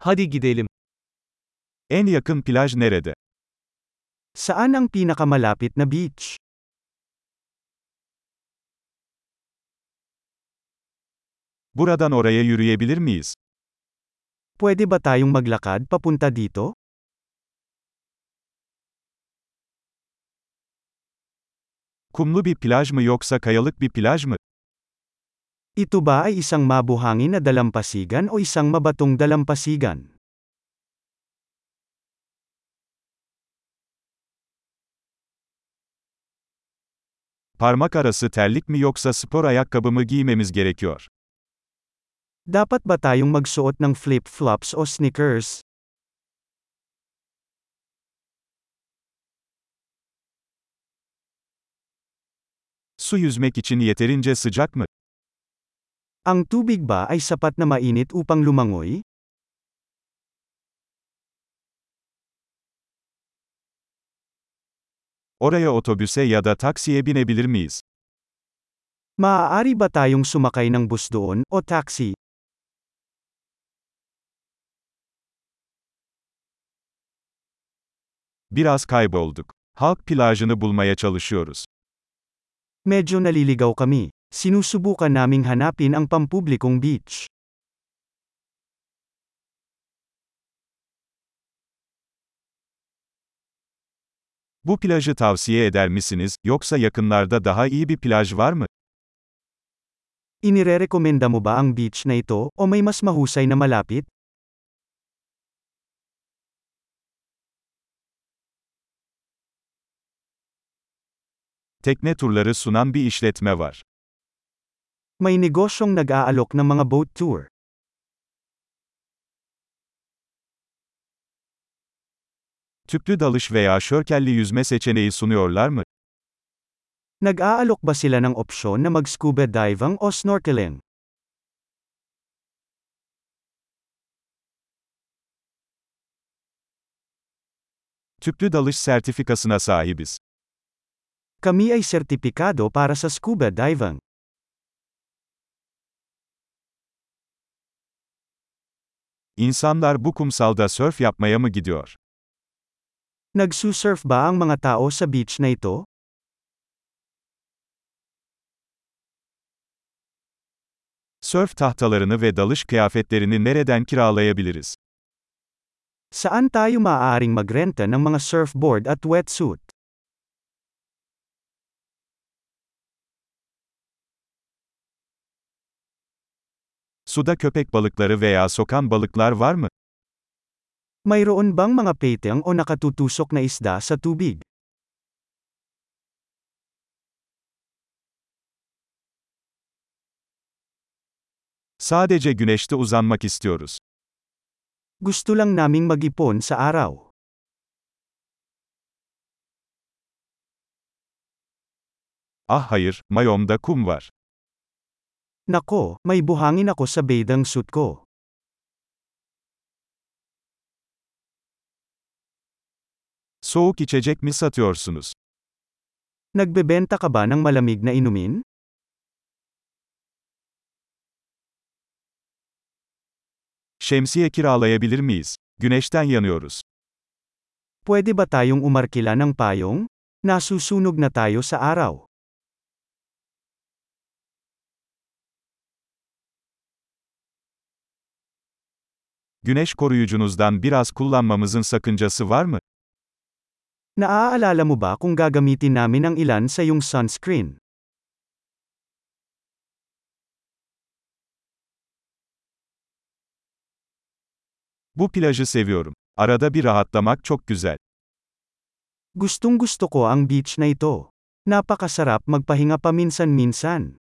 Hadi gidelim. En yakın plaj nerede? Saan ang pinakamalapit na beach? Buradan oraya yürüyebilir miyiz? Pwede ba tayong maglakad papunta dito? Kumlu bir plaj mı yoksa kayalık bir plaj mı? Ito ba ay isang mabuhangin na dalampasigan o isang mabatong dalampasigan? Parmak arası terlik mi yoksa spor ayakkabı mı giymemiz gerekiyor? Dapat ba tayong magsuot ng flip-flops o sneakers? Su yüzmek için yeterince sıcak mı? Ang tubig ba ay sapat na mainit upang lumangoy? Oraya otobüse ya da taksiye binebilir miyiz? Maaari ba tayong sumakay ng bus doon o taxi? Biraz kaybolduk. Halk plajını bulmaya çalışıyoruz. Medyo naliligaw kami. Sinusubukan naming hanapin ang pampublikong beach. Bu plajı tavsiye eder misiniz, yoksa yakınlarda daha iyi bir plaj var mı? Inirerekomenda mo ba ang beach na ito, o may mas mahusay na malapit? Tekne turları sunan bir işletme var. May negosyong nag-aalok ng mga boat tour. Tüplü dalış veya şörkelli yüzme seçeneği sunuyorlar mı? Nag-aalok ba sila ng opsyon na mag-scuba diving o snorkeling? Tüplü dalış sertifikasına sahibiz. Kami ay sertipikado para sa scuba diving. İnsanlar bu kumsalda sörf yapmaya mı gidiyor? Nagsusurf ba ang mga tao sa beach na ito? Sörf tahtalarını ve dalış kıyafetlerini nereden kiralayabiliriz? Saan tayo maaaring magrenta ng mga surfboard at wetsuit? Suda köpek balıkları veya sokan balıklar var mı? Mayroon bang mga peteng o nakatutusok na isda sa tubig? Sadece güneşte uzanmak istiyoruz. Gusto lang naming mag-ipon sa araw. Ah hayır, mayomda kum var. Nako, may buhangin ako sa bathing suit ko. Soğuk içecek mi satıyorsunuz? Nagbebenta ka ba ng malamig na inumin? Şemsiye kiralayabilir miyiz? Güneşten yanıyoruz. Pwede ba tayong umarkila ng payong? Nasusunog na tayo sa araw. Güneş koruyucunuzdan biraz kullanmamızın sakıncası var mı? Naaalala mo ba kung gagamitin namin ang ilan sa iyong sunscreen? Bu plajı seviyorum. Arada bir rahatlamak çok güzel. Gustong gusto ko ang beach na ito. Napakasarap magpahinga paminsan-minsan.